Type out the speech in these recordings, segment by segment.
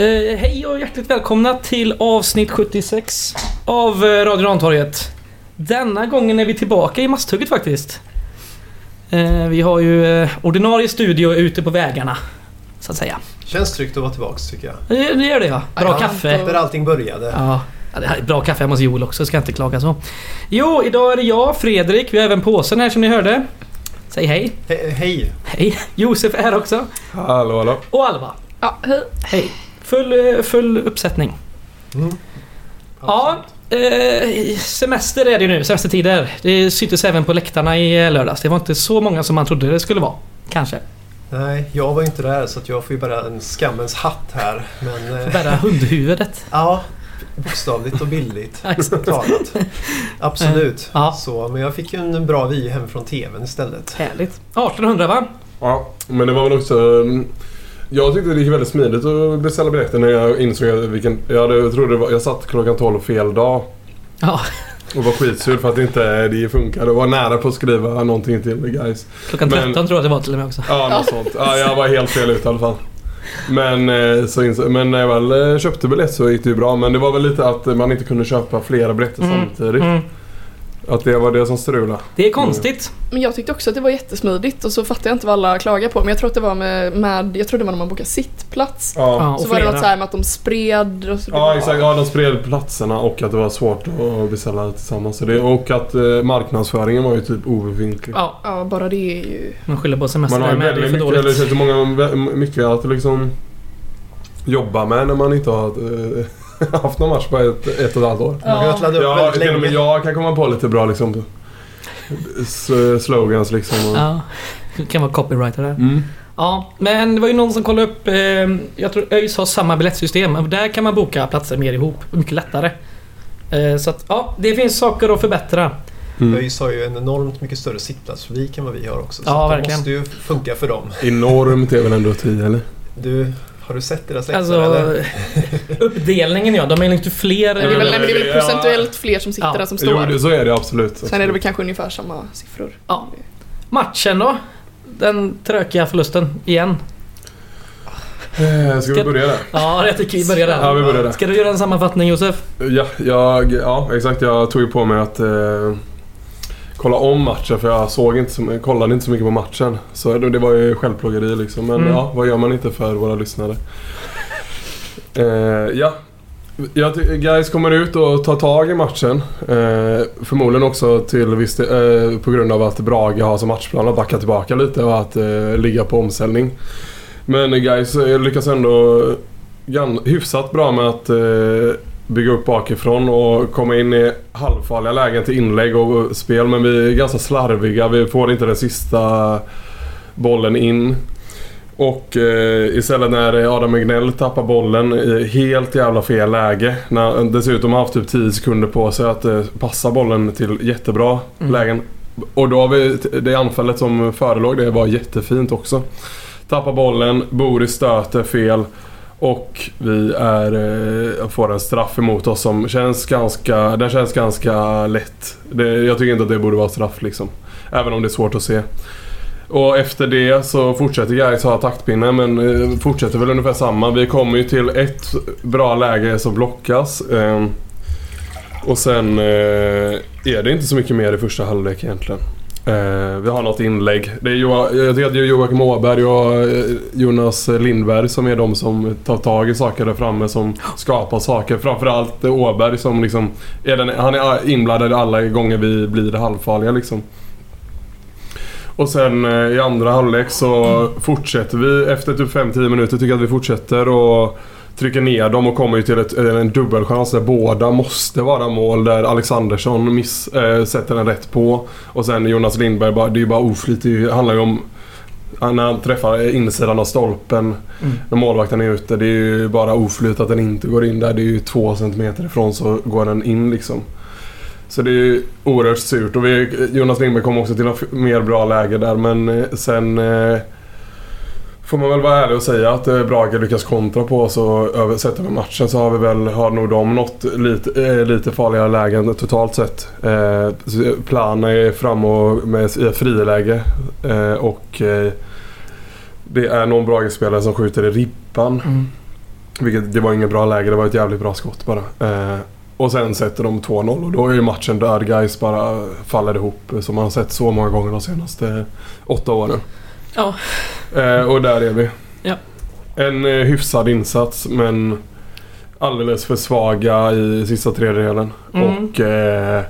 Eh, hej och hjärtligt välkomna till avsnitt 76 av eh, Radio Rantorget. Denna gången är vi tillbaka i Masthugget faktiskt. Eh, vi har ju eh, ordinarie studio ute på vägarna. Så att säga. Känns tryggt att vara tillbaks tycker jag. Det, det gör det ja. Bra Ja, kaffe. Där allting började. Ja, ja, det här är bra kaffe hemma hos Joel också, ska jag inte klaga så. Jo, idag är det jag, Fredrik. Vi har även påsen här som ni hörde. Säg hej. He- hej! Hej. Josef är här också. Hallå hallå. Och Alva. Ja, hej. Hej. Full, eh, full uppsättning. Mm. Ja, eh, semester är det ju nu, semestertider. Det syntes även på läktarna i lördags. Det var inte så många som man trodde det skulle vara. Kanske. Nej, jag var inte där så att jag får ju bara en skammens hatt här. Men... eh, Bära hundhuvudet. Ja, bokstavligt och exakt. talat. Absolut. Ja. Så, men jag fick ju en bra vy hem från TVn istället. Härligt. 1800 va? Ja, men det var väl också... Jag tyckte det gick väldigt smidigt att beställa biljetter när jag insåg att vilken... Jag, hade, jag trodde det var, jag satt klockan 12 fel dag. Ja, Och var skitsur för att det inte det funkade. Jag var nära på att skriva någonting till guys. klockan Men- 13 tror jag det var till och med också. Ja, något sånt. Ja, jag var helt fel ut i alla fall. Men, eh, så insåg, men när jag väl eh, köpte biljett så gick det ju bra. Men det var väl lite att man inte kunde köpa flera biljetter Mm, samtidigt. Mm. Att det var det som strulade. Det är konstigt. Men jag tyckte också att det var jättesmidigt och så fattade jag inte vad alla klagar på. Men jag tror att det var med, med jag tror det var när man bokade sittplats. Ja, Ja, och så var det flera. något så här med att de spred och så det Ja var- exakt, ja, de spred platserna och att det var svårt att beställa tillsammans. Så det, och att eh, marknadsföringen var ju typ obefintlig. Ja, Ja, bara det är ju... man skyller på semester Man har där ju med. Det är väldigt för mycket, eller dåligt. så många, vä- mycket att liksom jobba med när man inte har eh, haft någon match på ett, ett och ett halvt år. Kunnat ladda upp Ja, väldigt till och med jag kan komma på lite bra liksom slogans liksom. Och, Ja, det kan vara copywriter där. mm. Ja, men det var ju någon som kollade upp... Eh, jag tror ÖIS har samma biljettsystem. men Där kan man boka platser mer ihop. Mycket lättare. Eh, så att, ja, det finns saker att förbättra. Mm. ÖIS har ju en enormt mycket större sittplatspublik än vad vi har också. Så Ja, att det verkligen. måste ju funka för dem. Enormt är väl ändå 10 eller? Du, har du sett deras läktare Alltså, eller? uppdelningen ja. De är inte fler... Men det är väl, nej, det är väl ja. procentuellt fler som sitter Ja. än som Jo, står. det, så är det absolut. Sen är det väl kanske ungefär samma siffror. Ja. Matchen då? Den trökiga förlusten igen. Eh, Ska vi Ska- börja där? Ja, jag tycker vi börjar där. Ja, vi börjar där. Ska du göra en sammanfattning Josef? Ja, jag, ja, exakt. Jag tog ju på mig att eh, kolla om matchen för jag såg inte så, kollade inte så mycket på matchen. Så det, var ju självplågeri liksom. Men Mm. ja, vad gör man inte för våra lyssnare? Eh, ja. Jag guys kommer ut och tar tag i matchen. Eh, förmodligen också till viss eh, på grund av att Brage har som matchplan att backa tillbaka lite och att eh, ligga på omställning. Men guys eh, lyckas ändå gan- hyfsat bra med att eh, bygga upp bakifrån och komma in i halvfarliga lägen till inlägg och spel. Men vi är ganska slarviga. Vi får inte den sista bollen in. Och eh, istället när Adam Egnell tappar bollen i helt jävla fel läge. När, dessutom har haft typ 10 sekunder på sig att eh, passa bollen till jättebra Mm. lägen. Och då har vi det anfallet som förelåg, det var jättefint också. Tappar bollen, Boris stöter fel. Och vi är, eh, får en straff emot oss som känns ganska, den känns ganska lätt. Det, jag tycker inte att det borde vara straff liksom. Även om det är svårt att se. Och efter det så fortsätter Gais ha taktpinne men eh, fortsätter väl ungefär samma. Vi kommer ju till ett bra läge som blockas. Eh, och sen är det inte så mycket mer i första halvlek egentligen. Eh, vi har något inlägg. Det är jag tycker att det är Joakim Åberg och eh, Jonas Lindberg som är de som tar tag i saker där framme som skapar saker. Framförallt Åberg som liksom är den, han är inblandad alla gånger vi blir halvfarliga liksom. Och sen eh, i andra halvlek så fortsätter vi efter typ 5-10 minuter tycker jag att vi fortsätter och trycker ner dem och kommer ju till ett, en dubbelchans där båda måste vara mål. Där Alexandersson miss, äh, sätter den rätt på. Och sen Jonas Lindberg, bara, det är ju bara oflyt. Det handlar ju om när han träffar insidan av stolpen Mm. när målvakten är ute. Det är ju bara oflyt att den inte går in där. Det är ju två centimeter ifrån så går den in liksom. Så det är ju oerhört surt. Och vi, Jonas Lindberg kom också till ett mer bra läge där men eh, sen eh, Får man väl vara ärlig och säga att eh, Brage lyckas kontra på oss och översätta med matchen så har vi väl, har nog de nått lite, eh, lite farligare lägen totalt sett. Eh, så Plan är fram och med friläge eh, och eh, det är någon Brage-spelare som skjuter i ribban. Mm. Vilket, det var inget bra läge, det var ett jävligt bra skott bara. Eh, och sen sätter de 2-0 och då är ju matchen död. Guys bara faller ihop som man har sett så många gånger de senaste åtta åren. Ja. Eh, och där är vi. Ja. En eh, hyfsad insats men alldeles för svaga i sista tredjedelen. Mm. Och eh,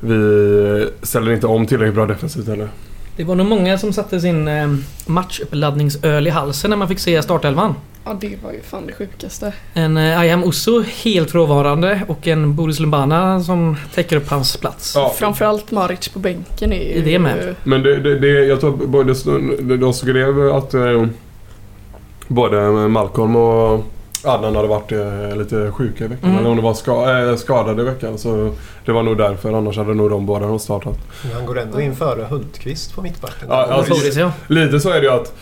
vi ställer inte om tillräckligt bra defensivt heller. Det var nog många som satte sin eh, matchuppladdningsöl i halsen när man fick se startelvan. Ja, det var ju fan det sjukaste. En eh, Ayam Usso helt frånvarande och en Boris Lumbana som täcker upp hans plats. Ja, Framförallt Maric på bänken är ju... Det med? Men det, det, det, jag tror att både, de skrev att eh, både Malcolm och Adnan hade varit eh, lite sjuka i veckan. Mm. Eller om det var ska, eh, skadade i veckan. Så det var nog därför. Annars hade nog de båda startat. Men han går ändå in före Hultqvist på mittbacken. Ja, alltså- Boris ja. Lite så är det ju att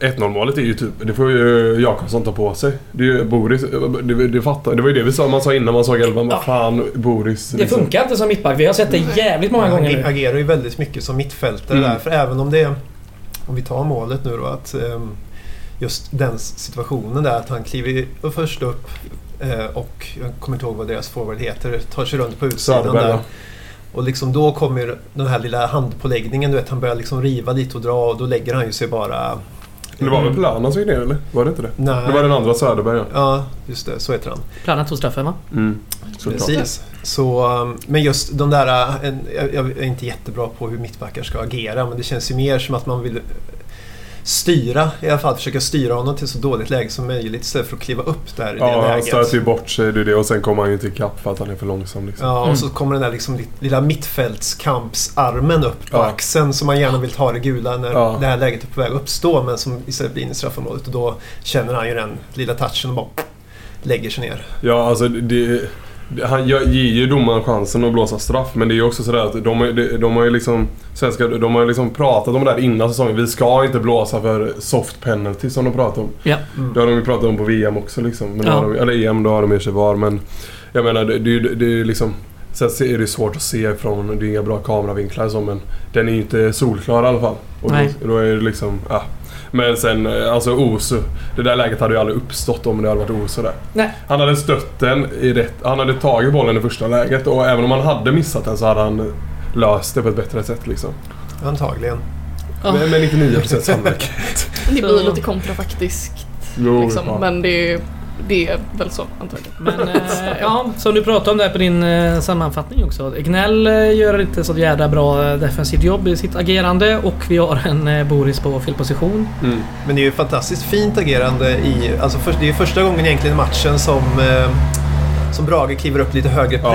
1-0 målet är ju typ, det får ju Jakobsson ta på sig. Det, är ju Boris, det, det, fattar, det var ju det vi sa, man sa innan man såg elvan. Ja. Vad fan Boris. Det liksom. funkar inte som mittback. Vi har sett det jävligt många gånger nu. agerar ju väldigt mycket som mittfältare Mm. där. För även om det är, om vi tar målet nu då, att ehm, just den situationen där att han kliver först upp eh, och jag kommer inte ihåg vad deras forward heter, tar sig runt på utsidan Söderberg, där. ja. Och liksom då kommer den här lilla handpåläggningen, du vet han börjar liksom riva lite och dra och då lägger han ju sig bara... Det var väl Plana som gick ner eller? Var det inte det? Nej. Det var den andra Söderberg ja. Ja, just det. Så heter han. Planen tog straffen va? Mm. Såklart. Precis. Så, um, men just de där... uh, jag är inte jättebra på hur mittbackar ska agera men det känns ju mer som att man vill styra, i alla fall försöka styra honom till så dåligt läge som möjligt istället för att kliva upp där i det Ja, han läget. stöter ju bort sig det och sen kommer han ju inte ikapp för att han är för långsam. Liksom. Ja, Mm. och så kommer den där liksom li- lilla mittfältskampsarmen upp på Ja. axeln som man gärna vill ta det gula när Ja. det här läget är på väg att uppstå men som istället blir in i straffområdet och då känner han ju den lilla touchen och bara lägger sig ner. Ja, alltså det, det, han ger ju domaren chansen att blåsa straff men det är ju också sådär att de, har- de, de har ju liksom Svenska, de har ju liksom pratat om det där innan säsongen. Vi ska inte blåsa för soft penalty som de pratar om. Ja. Mm. Det har de ju pratat om på VM också liksom. Men Ja. de, eller EM, då har de i sig VAR men Jag menar det, det, är ju- det är ju liksom Sen så är det svårt att se från, det är inga bra kameravinklar så men Den är ju inte solklar i alla fall. Och Nej. då, då är det liksom, ja. Men sen, eh, alltså Osu. Det där läget hade ju aldrig uppstått om det hade varit Osu där. Nej. Han hade stött den i rätt... Han hade tagit bollen i första läget och även om han hade missat den så hade han löst det på ett bättre sätt liksom. Antagligen. Ja. Med, med 99% sannolikhet. Det blir lite kontrafaktiskt Jo, liksom. ja. Men det, det är väl så antagligen. Men eh, ja, som du pratade om där på din eh, sammanfattning också. Gnell eh, gör inte så jädra bra eh, defensivt jobb i sitt agerande och vi har en eh, Boris på fel position. Mm. Men det är ju fantastiskt fint agerande i... Alltså först, det är ju första gången egentligen i matchen som, eh, som Brage kliver upp lite högre Ja.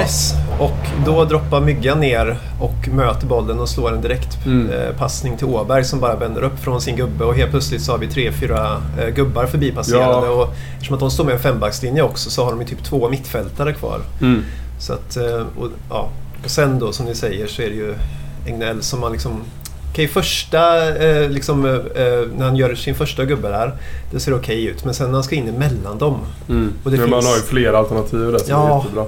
Och då droppar Myggan ner och möter bollen och slår en direkt Mm. eh, passning till Åberg som bara vänder upp från sin gubbe och helt plötsligt så har vi tre, fyra eh, gubbar förbipasserade. Ja. Och eftersom att de står med en fembackslinje också så har de ju typ två mittfältare kvar. Mm. Så att, eh, och, ja. och sen då som ni säger så är det ju Egnell som man liksom Okej, första, eh, liksom, eh, när han gör sin första gubbe där, det ser okej ut. Men sen när han ska in emellan dem. Mm. Och det men man finns- har ju flera alternativ där som är Ja. jättebra.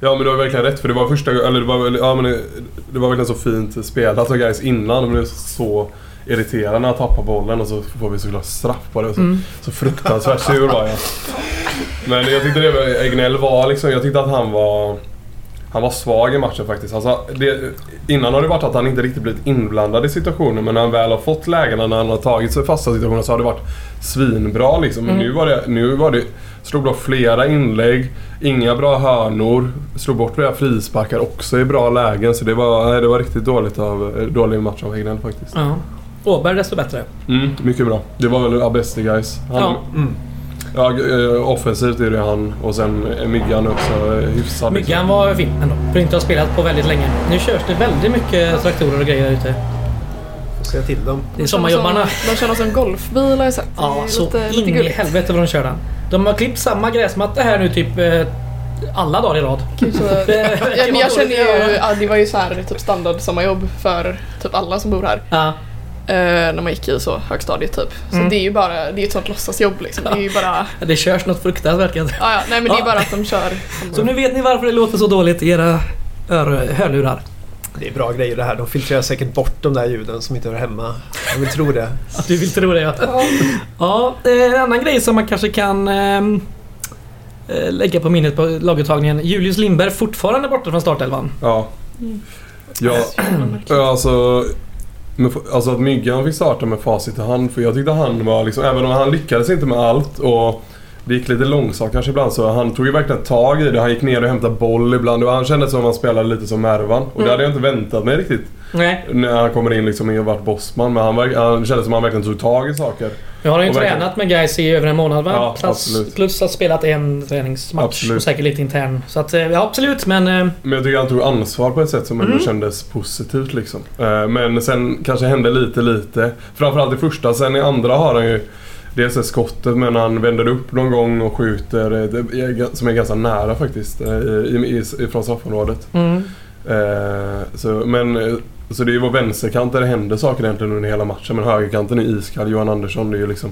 Ja men du har verkligen rätt för det var första eller det var, ja, men det, det var verkligen så fint spelat av guys innan. De blev så irriterade när han tappar bollen och så får vi såklart straff på det. Så, Mm. så fruktansvärt sur var jag. Men jag tyckte det var, Egnell var liksom, jag tyckte att han var han var svag i matchen faktiskt. Alltså, det, innan har det varit att han inte riktigt blivit inblandad i situationen men när han väl har fått lägena när han har tagit sig fasta situationer så har det varit svinbra liksom. Men Mm. nu var det, nu var det, slog bra flera inlägg, inga bra hörnor, slog bort flera frisparkar också i bra lägen så det var, nej, det var riktigt dåligt av, dålig match av Egnell faktiskt. Ja. Åberg desto bättre. Mm, mycket bra. Det var väl Abesti guys. Han, Ja. Mm. Ja, eh, offensivt är det han och sen är Myggan också hyfsad. liksom. Myggan var fin ändå. För inte ha spelat på väldigt länge. Nu körs det väldigt mycket traktorer och grejer där ute. Får säga till dem. Det är sommarjobbarna. De kör någon sån golfbil har jag sett. Ja, så lite, lite in i gulligt. helvete vad de kör den. De har klippt samma gräsmatta här nu typ eh, alla dagar i rad. Gud, så- Det Ja, men jag känner ju, ja, det var ju så här typ standard sommarjobb för typ alla som bor här. Ja. Eh, när man gick i så högstadiet typ. Så Mm. det är ju bara, det är ett sånt låtsasjobb liksom. Det är ju bara, Det körs något fruktansvärt kan jag säga. ja, ja, nej men det är Ja. bara att de kör. Så nu vet ni varför det låter så dåligt i era ör- hörlurar. Det är bra grejer det här. De filtrerar säkert bort de där ljuden som inte hör hemma. Jag vill tro det. Att du vill tro det ja. Ja, eh, en annan grej som man kanske kan ehm, eh, lägga på minnet på laguttagningen. Julius Lindberg fortfarande borta från startelvan. Ja. Mm. Ja, ja, alltså, men, alltså att Myggan fick starta med facit i hand. För jag tyckte han var liksom, även om han lyckades inte med allt och det gick lite långsamt kanske ibland så han tog ju verkligen tag i det. Han gick ner och hämtade boll ibland och han kände som att han spelade lite som Mervan. Och det Mm. hade jag inte väntat mig riktigt. Nej, När han kommer in liksom och varit bossman. Men han, han kände som att han verkligen tog tag i saker. Nu har han ju verkligen- tränat med guys i över en månad va? Ja, plus, plus har spelat en träningsmatch Absolut. och säkert lite intern. Så att, eh, ja absolut men... eh, Men jag tycker han tog ansvar på ett sätt som ändå Mm. kändes positivt liksom. Eh, Men sen kanske hände lite, lite. Framförallt i första, sen i andra har han ju Dels är skottet men han vänder upp någon gång och skjuter som är ganska nära faktiskt i, i, från straffområdet. Mm. Så, men, så det är ju vår vänsterkant där det händer saker egentligen under hela matchen men högerkanten är iskall. Johan Andersson det är ju liksom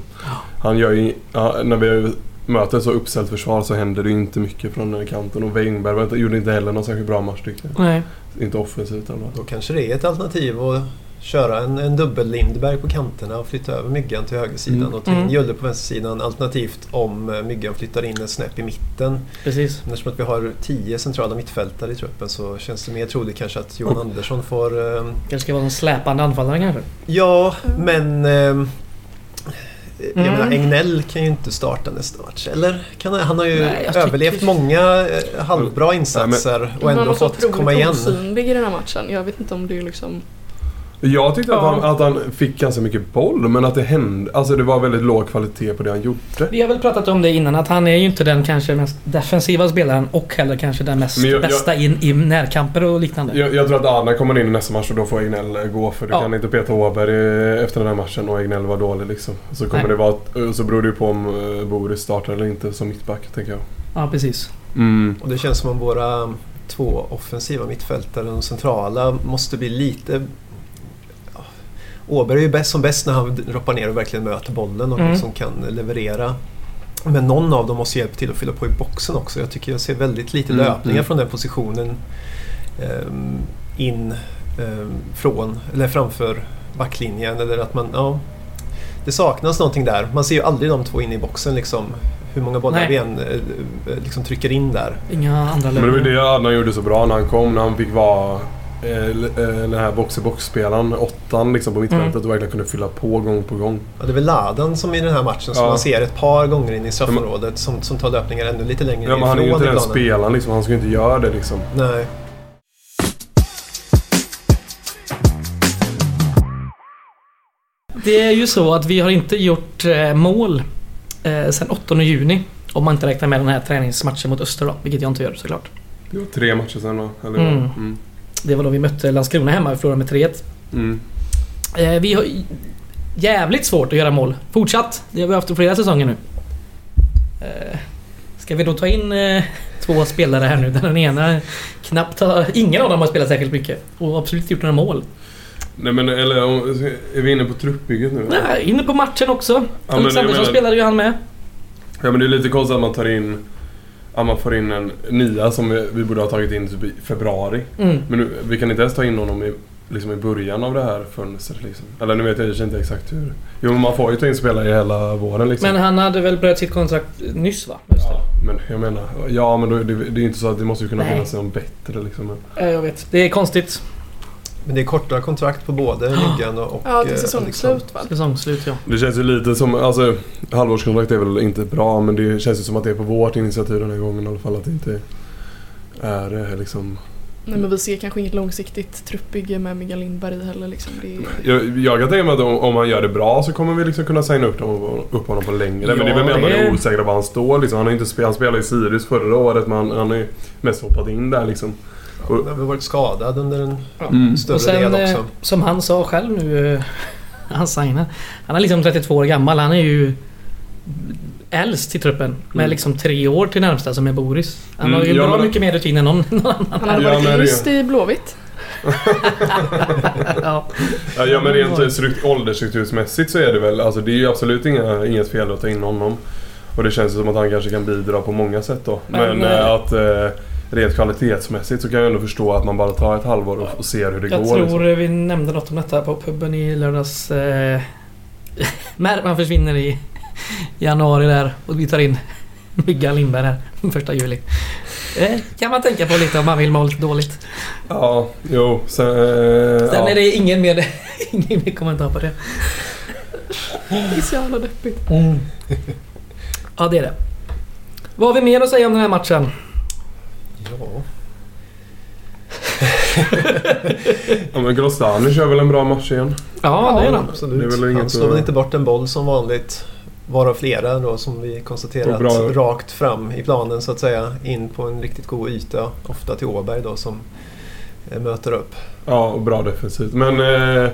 Han gör ju, ja, när vi möter ett så uppställt försvar så händer det ju inte mycket från den kanten och inte- gjorde inte heller någon särskilt bra match tyckte jag. Nej. Inte offensivt eller Då kanske det är ett alternativ att köra en, en dubbel Lindberg på kanterna och flytta över Myggan till högersidan Mm. och ta in Mm. Julle på vänstersidan. Alternativt om eh, Myggan flyttar in en snäpp i mitten. Precis. Eftersom att vi har tio centrala mittfältare i truppen så känns det mer troligt kanske att Johan Andersson får... Eh, Det ska vara en släpande anfallare kanske. ja, men... Eh, jag Mm. menar, Egnell kan ju inte starta nästa match. Eller? Kan han, han har ju Nej, jag tycker- överlevt många eh, halvbra insatser och Men han ändå fått komma otroligt igen. osynlig i den här matchen. Jag vet inte om det är liksom... Jag tyckte Ja. att, han, att han fick ganska mycket boll men att det hände, alltså det var väldigt låg kvalitet på det han gjorde. Vi har väl pratat om det innan att han är ju inte den kanske mest defensiva spelaren och heller kanske den mest jag- jag- bästa in i närkamper och liknande. Jag, jag tror att Arne kommer in i nästa match och då får Egnell eh, gå för du Ja. kan inte peta Åberg eh, efter den här matchen och Egnell var dålig liksom. Så kommer Nej. det vara, så beror det ju på om eh, Boris startar eller inte som mittback tänker jag. Ja, precis. Mm. Och det känns som om våra två offensiva mittfältare, de centrala, måste bli lite... Åberg är ju bäst som bäst när han droppar ner och verkligen möter bollen och Mm. liksom kan leverera. Men någon av dem måste hjälpa till att fylla på i boxen också. Jag tycker jag ser väldigt lite Mm, löpningar mm. från den positionen ehm, in ehm, från, eller framför backlinjen. Eller att man, ja, det saknas någonting där. Man ser ju aldrig de två inne i boxen liksom. Hur många bollar Nej. vi än eh, eh, liksom trycker in där. Inga andra Men det var det Arne gjorde så bra när han kom, när han fick vara den här box-i-box-spelaren, åttan liksom på mittfältet Mm. och verkligen kunde fylla på gång på gång. Ja, det är väl Ladan som i den här matchen som Ja. man ser ett par gånger in i straffområdet som, som tar löpningar ännu lite längre Ja, men han är ju inte den spelaren liksom, han ju inte göra det liksom. Nej. Det är ju så att vi har inte gjort eh, mål eh, sen 8 juni. Om man inte räknar med den här träningsmatchen mot Öster då, vilket jag inte gör såklart. Det var tre matcher sen va? Eller, Mm. Mm. Det var då vi mötte Landskrona hemma och förlorade med 3-1. Mm. Eh, vi har jävligt svårt att göra mål. Fortsatt. Det har vi haft i flera säsonger nu. Eh, ska vi då ta in eh, två spelare här nu där den ena knappt har... Ingen av dem har spelat särskilt mycket. Och absolut inte gjort några mål. Nej men eller är vi inne på truppbygget nu? Nej, inne på matchen också. jag Alexandersson menar- spelade ju han med. Ja men det är lite konstigt att man tar in att man får in en nia som vi, vi borde ha tagit in typ i februari. Mm. Men nu, vi kan inte ens ta in honom i, liksom i början av det här fönstret liksom. Eller nu vet jag inte exakt hur. Jo men man får ju ta in spelare i hela våren liksom. Men han hade väl börjat sitt kontrakt nyss va? Ja, men jag menar, ja men då, det, det är ju inte så att det måste ju kunna Nej. finnas någon bättre liksom. Jag vet. Det är konstigt. Men det är korta kontrakt på både Myggan och, Ja, till eh, säsongsslut va? Säsongsslut ja. det känns ju lite som, alltså halvårskontrakt är väl inte bra men det känns ju som att det är på vårt initiativ den här gången i alla fall. Att det inte är eh, liksom Nej men vi ser kanske inget långsiktigt truppbygge med Mikael Lindberg heller liksom. Det är... Jag, jag kan tänka mig att om, om han gör det bra så kommer vi liksom kunna signa upp, dem, upp honom på längre. men det är väl mer att man är osäker på var han står. Liksom. Han, har inte han spelade i Sirius förra året men han, han har ju mest hoppat in där liksom. Han har väl varit skadad under en Mm. större Och sen, del eh, också. som han sa själv nu, eh, han signar. Han är liksom 32 år gammal. Han är ju äldst i truppen. Med Mm. liksom tre år till närmsta som är Boris. Han Mm, har ju ja, bra men- mycket mer rutin än någon, någon annan. Han hade Ja, varit men det- yngst i Blåvitt. ja. Ja, ja men rent strukt- åldersstruktursmässigt så är det väl, alltså det är ju absolut inga, inget fel att ta in honom. Och det känns som att han kanske kan bidra på många sätt då. Men, Men, eh, eh, att... Eh, rent kvalitetsmässigt så kan jag ändå förstå att man bara tar ett halvår och, och ser hur det Jag går. tror liksom. vi nämnde något om detta på puben i lördags. Eh, Merman försvinner i januari där och vi tar in Myggan Lindberg här första juli. Eh, kan man tänka på lite om man vill må lite dåligt. Ja, jo. Sen, eh, Sen är det ingen mer, ingen mer kommentar på det. Det är så jävla deppigt. Ja, det är det. Vad har vi mer att säga om den här matchen? Ja. ja men Grostani kör väl en bra match igen. Ja, det är det. Absolut. Det är väl Han inget slår väl inte bort en boll som vanligt. Varav flera då som vi konstaterat bra- rakt fram i planen så att säga. In på en riktigt god yta. Ofta till Åberg då som eh, möter upp. Ja, och bra defensivt. Men eh,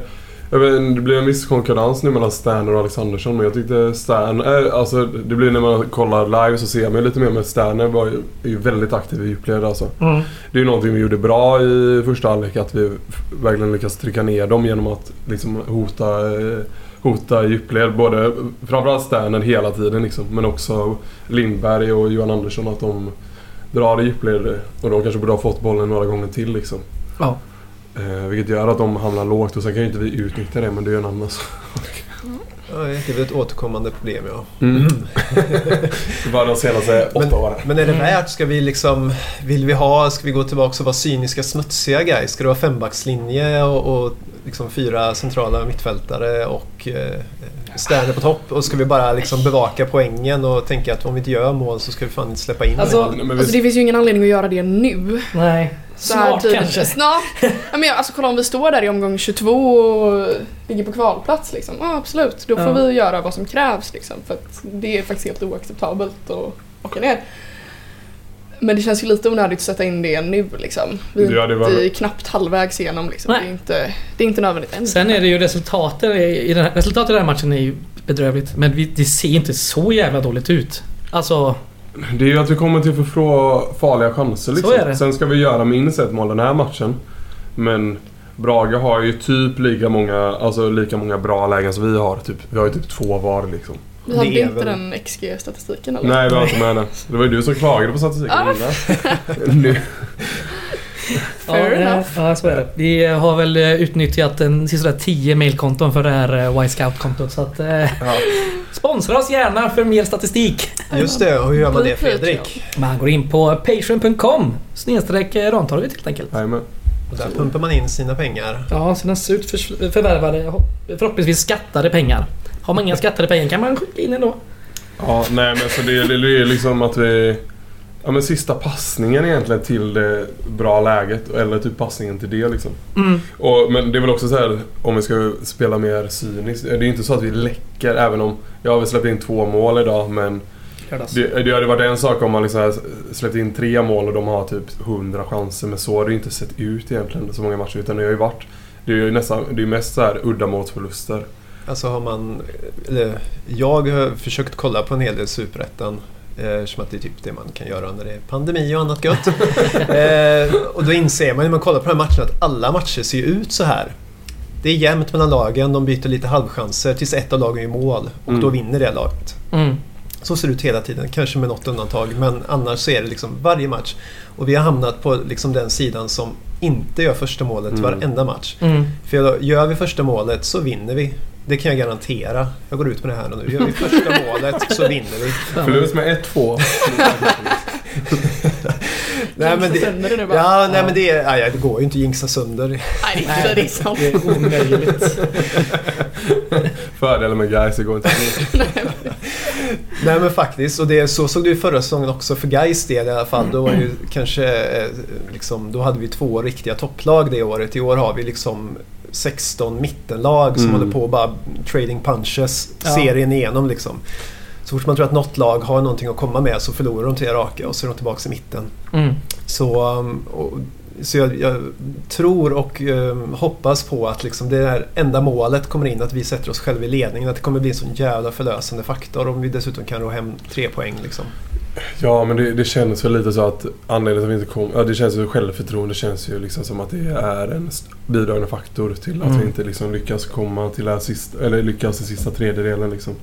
vet, det blir en viss konkurrens nu mellan Sterner och Alexandersson. Men jag tyckte Sterner... Eh, alltså det blir när man kollar live så ser man ju lite mer med Sterner var ju, är ju väldigt aktiv i djupled alltså. Mm. Det är ju någonting vi gjorde bra i första halvlek. Att vi verkligen lyckas trycka ner dem genom att liksom hota, eh, hota djupled. Både, framförallt Sterner hela tiden liksom. Men också Lindberg och Johan Andersson. Att de drar i djupled. Och de kanske borde ha fått bollen några gånger till liksom. Ja. Eh, vilket gör att de hamnar lågt och sen kan ju inte vi utnyttja det men det är ju en annan sak. Ja, det är väl ett återkommande problem ja. Mm. det var de senaste åtta Men- åren. Men är det Mm. värt? Ska vi liksom... Vill vi ha... Ska vi gå tillbaka och vara cyniska smutsiga guys? Ska det vara fembackslinje och, och liksom fyra centrala mittfältare och eh, Sterner på topp? Och ska vi bara liksom bevaka poängen och tänka att om vi inte gör mål så ska vi fan inte släppa in Alltså, Alltså det finns ju ingen anledning att göra det nu. Nej. Så här Snart tidigt. kanske. Snart. Ja, men jag- alltså kolla om vi står där i omgång 22 och ligger på kvalplats liksom. Ja absolut, då får Ja. vi göra vad som krävs liksom. För att det är faktiskt helt oacceptabelt att åka ner. Men det känns ju lite onödigt att sätta in det nu liksom. Vi är Ja, det var- inte knappt halvvägs igenom liksom. Det är, inte, det är inte nödvändigt än. Sen är det ju resultatet i i den här, resultatet i den här matchen är ju bedrövligt. Men vi, det ser inte så jävla dåligt ut. Alltså, det är ju att vi kommer till för få farliga chanser liksom. Så är det. Sen ska vi göra minst ett mål den här matchen. Men Braga har ju typ lika många, alltså lika många bra lägen som vi har. Typ. Vi har ju typ två var liksom. vi hade inte väl- den XG-statistiken eller? Nej, vi har inte med det. Det var ju du som klagade på statistiken Ah. innan. Fair ja, enough. ja, så är det. Vi har väl eh, utnyttjat en sådär 10 mailkonton för det här eh, Y-scout-kontot. Så att... Eh, Ja. sponsra oss gärna för mer statistik. Just det, och hur gör man det. Fredrik? Man går in på patreon.com snedstreck Rantorget helt enkelt. Jajamän. Och där pumpar man in sina pengar. Ja, sina surt för, förvärvade, förhoppningsvis skattade pengar. Har man inga skattade pengar kan man skicka in ändå. Ja, nej men så det, det är liksom att vi... Ja men sista passningen egentligen till det bra läget. Eller typ passningen till det liksom. Mm. Och, men det är väl också så här om vi ska spela mer cyniskt. Det är inte så att vi läcker även om... Jag har väl släppt in två mål idag men det, det hade varit en sak om man liksom släppt in tre mål och de har typ 100 chanser. Men så har det ju inte sett ut egentligen så många matcher. Utan det har ju varit... Det är ju nästan... Det är mest så här uddamålsförluster. Alltså har man... Eller, jag har försökt kolla på en hel del Superettan. Eh, som att det är typ det man kan göra när det är pandemi och annat gött. eh, och då inser man när man kollar på de här matcherna att alla matcher ser ju ut så här. Det är jämnt mellan lagen, de byter lite halvchanser tills ett av lagen gör mål och Mm. då vinner det laget. Mm. Så ser det ut hela tiden, kanske med något undantag men annars så är det liksom varje match. Och vi har hamnat på liksom den sidan som inte gör första målet Mm. varenda match. Mm. För gör vi första målet så vinner vi. Det kan jag garantera. Jag går ut med det här nu. Gör vi första målet så vinner vi. Förlust med 1-2. Nej men det, Sönder det nu bara. ja, nej, men det, är- nej, det går ju inte att jinxa sönder. Nej, det är inte det är sant. Det är omöjligt. Fördelen med guys det går inte. Nej men faktiskt, och det, så såg det ju förra säsongen också för Gais del i alla fall. Då, var ju kanske, eh, liksom, då hade vi två riktiga topplag det året. I år har vi liksom 16 mittenlag som Mm. håller på och bara trading punches Ja. serien igenom liksom. Så fort man tror att något lag har någonting att komma med så förlorar de tre raka och så är de tillbaka i mitten. Mm. Så, um, och, så jag, jag tror och um, hoppas på att liksom det där enda målet kommer in, att vi sätter oss själva i ledningen. Att det kommer bli en sån jävla förlösande faktor om vi dessutom kan ro hem tre poäng. Liksom. Ja, men det, det känns väl lite så att anledningen till att vi inte kom... Ja, det känns ju självförtroende känns ju liksom som att det är en bidragande faktor till att Mm. vi inte liksom lyckas komma till det här sista... Eller lyckas i sista tredjedelen liksom.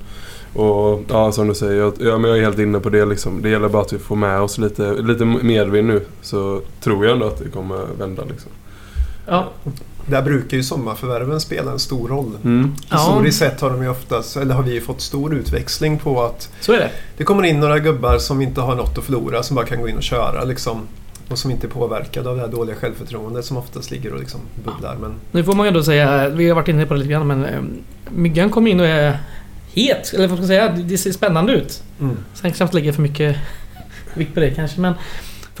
Och ja, som du säger, jag, ja, men jag är helt inne på det liksom. Det gäller bara att vi får med oss lite, lite medvind nu. Så tror jag ändå att det kommer vända liksom. Ja, Där brukar ju sommarförvärven spela en stor roll. Mm. Ja. Historiskt sett har de ju oftast, eller har vi ju fått stor utväxling på att så är det. det kommer in några gubbar som inte har något att förlora som bara kan gå in och köra liksom. Och som inte är påverkade av det här dåliga självförtroendet som oftast ligger och liksom bubblar. Men Nu får man ju ändå säga, vi har varit inne på det lite grann, men eh, Myggan kom in och är het. Eller vad ska man säga? Det ser spännande ut. mm. Sen kanske jag inte lägger för mycket vikt på det kanske, men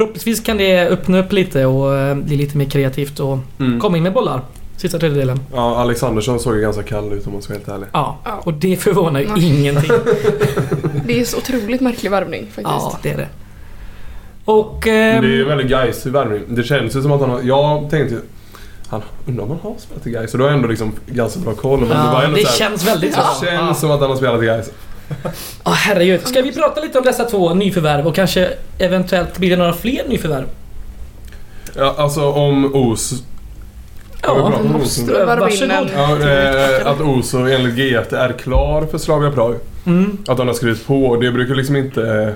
förhoppningsvis kan det öppna upp lite och eh, bli lite mer kreativt och Mm. komma in med bollar. Sista tredjedelen. Ja, Alexandersson såg ju ganska kall ut om man ska vara helt ärlig. Ja, Ja. och det förvånar ju Nej. ingenting. Det är så otroligt märklig värvning faktiskt. Ja, det är det. Och... Ehm, det är ju väldigt Gais värvning. Det känns ju som att han har... Jag tänkte ju... Han, undrar om han har spelat i Gais. Så då har ändå liksom ganska bra koll. Men det var ja, ändå det så här, känns väldigt så. Det känns Ja. som att han har spelat i Gais. Ja, herregud. Ska vi prata lite om dessa två nyförvärv och kanske eventuellt blir det några fler nyförvärv? Ja, alltså om Os... Ja, en... Ja, eh, att Oso enligt GT är klar för Slavia Prag. mm. Att han har skrivit på. Det brukar liksom inte...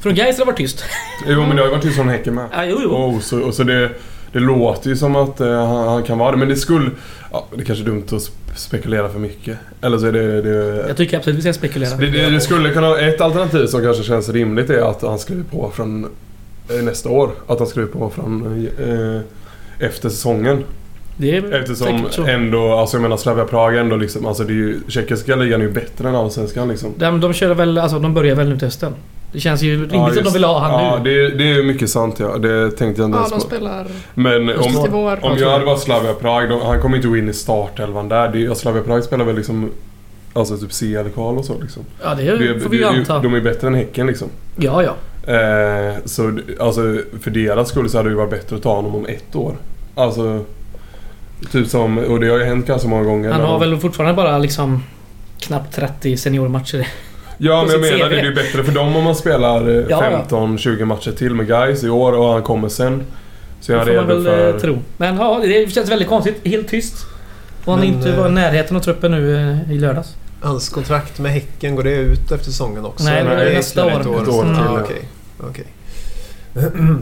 Från Gais har varit tyst. Jo men det har ju varit tyst från Häcken med. Ja, jo, jo. Och Oso, och så det, det låter ju som att eh, han, han kan vara det. Men det skulle... Ja, det är kanske är dumt att sp- spekulera för mycket. Eller så är det... det Jag tycker absolut vi ska spekulera. Det, det, det skulle kunna... Ett alternativ som kanske känns rimligt är att han skriver på från eh, nästa år. Att han skriver på från eh, efter säsongen. Det är Eftersom så. ändå, alltså jag menar Slavia Prag ändå liksom, alltså det är ju, tjeckiska ligan är ju bättre än allsvenskan liksom. De, de kör väl, alltså de börjar väl nu till hösten. Det känns ju rimligt att de vill ha han Ja, nu. det, det är mycket sant ja. Det tänkte jag inte Ja, ens de på. spelar Men om, vår. om jag hade varit Slavia Prag, då, han kommer inte gå in i startelvan där. Det, är- Slavia Prag spelar väl liksom Alltså typ CL-kval och så liksom. Ja, det Det, får vi ju det, anta. de är bättre än Häcken liksom. Ja, ja. Eh, så alltså för deras skull så hade det ju varit bättre att ta honom om ett år. Alltså Typ som, och det har ju hänt ganska många gånger. Han har de- väl fortfarande bara liksom knappt 30 seniormatcher. Ja men jag menar CV. det. Är ju bättre för dem om man spelar eh, Ja, ja. 15-20 matcher till med guys i år och han kommer sen. Så är får man redo väl för... för... tro. Men ja, det känns väldigt konstigt. Helt tyst. Och han Men, inte eh, var i närheten av truppen nu eh, i lördags. Hans kontrakt med Häcken, går det ut efter säsongen också? Nej, det är nästa år. Ett Ett år Mm. till, Ja, ja. okej. okej.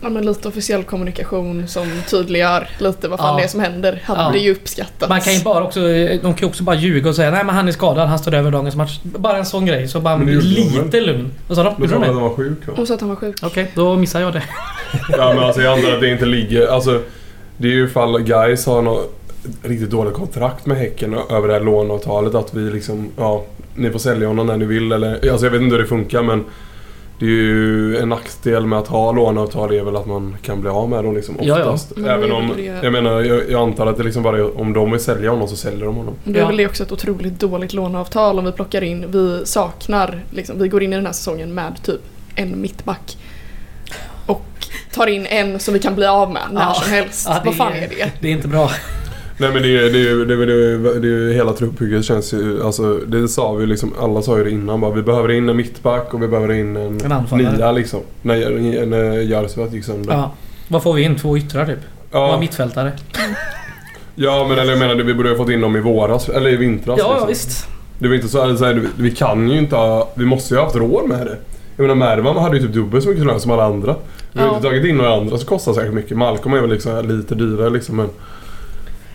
Ja, men lite officiell kommunikation som tydliggör lite vad fan Ja. det är som händer. Hade Ja. det ju uppskattats. Man kan ju bara också... De kan ju också bara ljuga och säga nej men han är skadad, han står över dagens match. Bara en sån grej. Så bara lite lugn. Vad sa de? Då Gjorde sa de att det? han var sjuk? Hon sa att han var sjuk. Okej, då missar jag det. Ja men alltså jag antar att det inte ligger... Alltså det är ju ifall guys har något riktigt dåligt kontrakt med Häcken över det här låneavtalet att vi liksom... Ja, ni får sälja honom när ni vill eller... Alltså jag vet inte hur det funkar men... Det är ju en nackdel med att ha låneavtal är väl att man kan bli av med dem liksom Ja, ja. oftast. Men Även om... Jag menar jag, jag antar att det liksom bara är, om de vill sälja honom så säljer de honom. Det är Ja. väl också ett otroligt dåligt låneavtal om vi plockar in, vi saknar, liksom, vi går in i den här säsongen med typ en mittback. Och tar in en som vi kan bli av med när Ja. som helst. Ja, det Vad fan är det? Det är inte bra. Nej men det är det, är ju- det, är- det, är- det, är ju hela truppbygget känns ju... Alltså det sa vi liksom, alla sa ju det innan bara. Vi behöver in en mittback och vi behöver in en, En anfallare. nia liksom. När, när Jarsuat gick sönder. Ja. Vad får vi in? Två yttrar typ? Ja. ja, mittfältare. ja men eller jag menar vi borde ha fått in dem i våras, eller i vintras. Ja, liksom. visst. Det var inte så, så här, vi kan ju inte ha, Vi måste ju ha haft råd med det. Jag menar Mervan hade ju typ dubbelt så mycket lön som alla andra. Vi har Ja. inte tagit in några andra som kostar säkert mycket. Malcolm är väl liksom lite dyrare liksom men...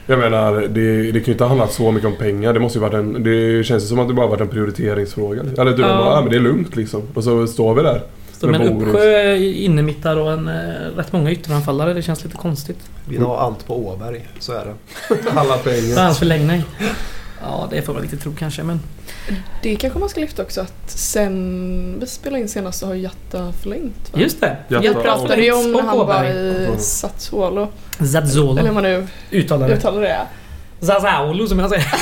Jag menar, det, det kan ju inte ha handlat så mycket om pengar. Det måste ju varit en... Det känns ju som att det bara varit en prioriteringsfråga. Eller du Ja. bara, men det är lugnt liksom. Och så står vi där. Står med en uppsjö innermittar och en, rätt många ytteranfallare. Det känns lite konstigt. Vi la allt på Åberg, så är det. Alla Det är pengar. hans förlängning. Ja, det får man inte tro kanske men... Det kanske man ska lyfta också att sen vi spelade in senast så har Jatta förlängt va? Just det. Jag Jatta pratade ju om när han var i Mm. Sassuolo. Eller hur man nu Uttalare. uttalar det. Zazzolo som jag säger.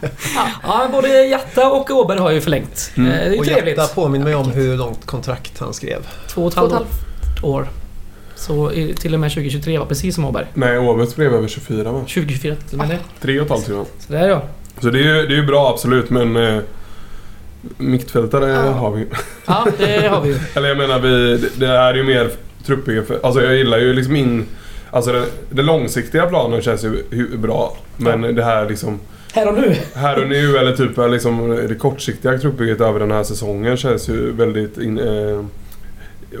ja, både Jatta och Åberg har ju förlängt. Mm. Eh, Det är ju Och trevligt. Jatta påminner mig om hur långt kontrakt han skrev. Två och ett Två och ett halvt år. Så till och med 2023 var precis som Åberg. Nej, Åbets blev över 24 va? 2024 till och med det. Tre och ett halvt. Så där ja. Så det är ju det är ju bra absolut men... eh, Mittfältare Ja. har vi Ja, det har vi ju. Eller jag menar, vi, det- här är ju mer truppbygge för... Alltså jag gillar ju liksom in... Alltså den, den långsiktiga planen känns ju bra. Men det här liksom... Här och nu. Här och nu eller typ liksom det kortsiktiga truppbygget över den här säsongen känns ju väldigt in, eh,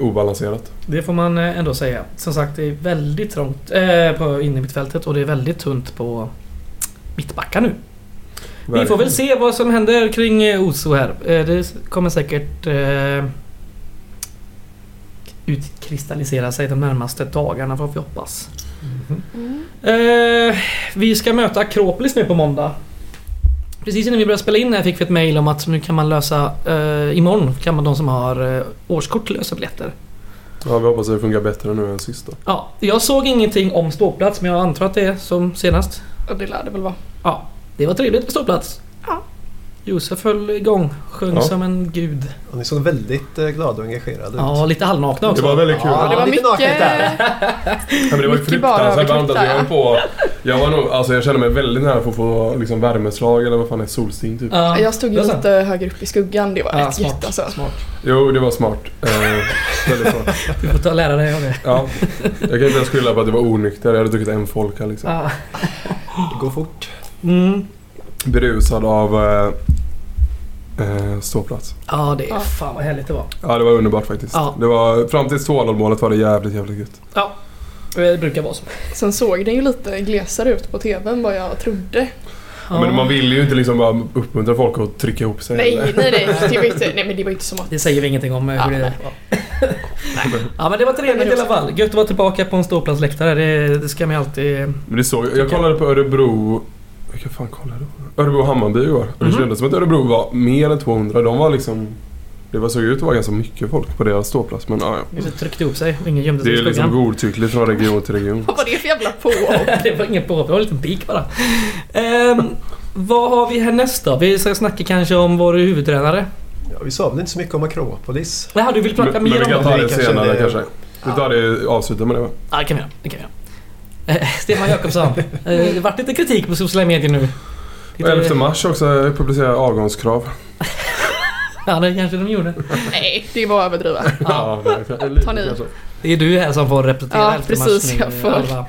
obalanserat. Det får man eh, ändå säga. Som sagt, det är väldigt trångt eh, på inne i mittfältet och det är väldigt tunt på mittbackar nu. Vi får väl se vad som händer kring eh, Oso här. Eh, Det kommer säkert eh, utkristallisera sig de närmaste dagarna får vi hoppas. Mm. Eh, vi ska möta Akropolis nu på måndag. Precis innan vi började spela in här fick vi ett mail om att nu kan man lösa... Eh, imorgon kan man de som har eh, årskort lösa biljetter. Ja, vi hoppas att det funkar bättre nu än sist då. Ja, jag såg ingenting om ståplats men jag antar att det är som senast. Och det lär det väl vara. Ja, det var trevligt med ståplats. Josef höll igång, sjöng Ja. som en gud. Och ni såg väldigt eh, glada och engagerade ut. Ja, lite halvnakna också. Det var väldigt kul. Ja, det var lite naket mycket... där. Ja, men det var ju Mycket fruktansvärt varmt. Alltså, jag, där, höll på, jag var nog, alltså jag kände mig väldigt nära för att få liksom värmeslag eller vad fan är solsting typ. Ja, Jag stod ju lite högre upp i skuggan. Det var Ja, rätt smart. gött alltså. Smart. Jo, det var smart. Eh, väldigt smart. Du får ta och lära dig av det. Ja. Jag kan inte ens skylla på att det var onykter. Jag hade druckit en folka liksom. Ja. Det går fort. Mm. Berusad av eh, eh, ståplats. ja, det är Ja. fan vad härligt det var. Ja, det var underbart faktiskt. Ja. Det var, fram till 2-0 målet var det jävligt, jävligt gött. Ja, det brukar vara så. Sen såg den ju lite glesare ut på TVn vad jag trodde. Ja. Men man vill ju inte liksom bara uppmuntra folk att trycka ihop sig. Nej, eller? nej, nej. Det var inte, nej men det var inte som att... Det säger vi ingenting om eh, hur Ja, det nej. var. Ja men det var trevligt i alla fall. Gött att vara tillbaka på en ståplatsläktare. Det, det ska man ju alltid... Men det såg, jag kollade på Örebro... Vilka fan kollade jag? Örebro-Hammarby igår. Och det Mhm. kändes som att Örebro var mer än 200. De var liksom... Det var, såg ut att vara ganska mycket folk på deras ståplats. Men ja, ja. Det tryckte ihop sig. Ingen gömde sig Det är liksom godtyckligt från region till region. Vad var det för jävla på? det var inget påhopp, det var en liten pik bara. Ehm, vad har vi härnäst då? Vi ska snacka kanske om vår huvudtränare. Ja, vi sa väl inte så mycket om Akropolis. Jaha, du vill prata Men, men mer vi om kan det? ta det det kanske senare det- kanske. Vi tar det, avsluta med det va? Ja, det kan vi göra. Det kan vi göra. Eh, Stefan Jakobsson. Eh, det har varit lite kritik på sociala medier nu. Och 11 mars också publicera avgångskrav. Ja, det kanske de gjorde. Nej, det var överdriva. Ja. Ta ni. Det är du här som får repetera Ja, efter precis. matchen, Jag får-.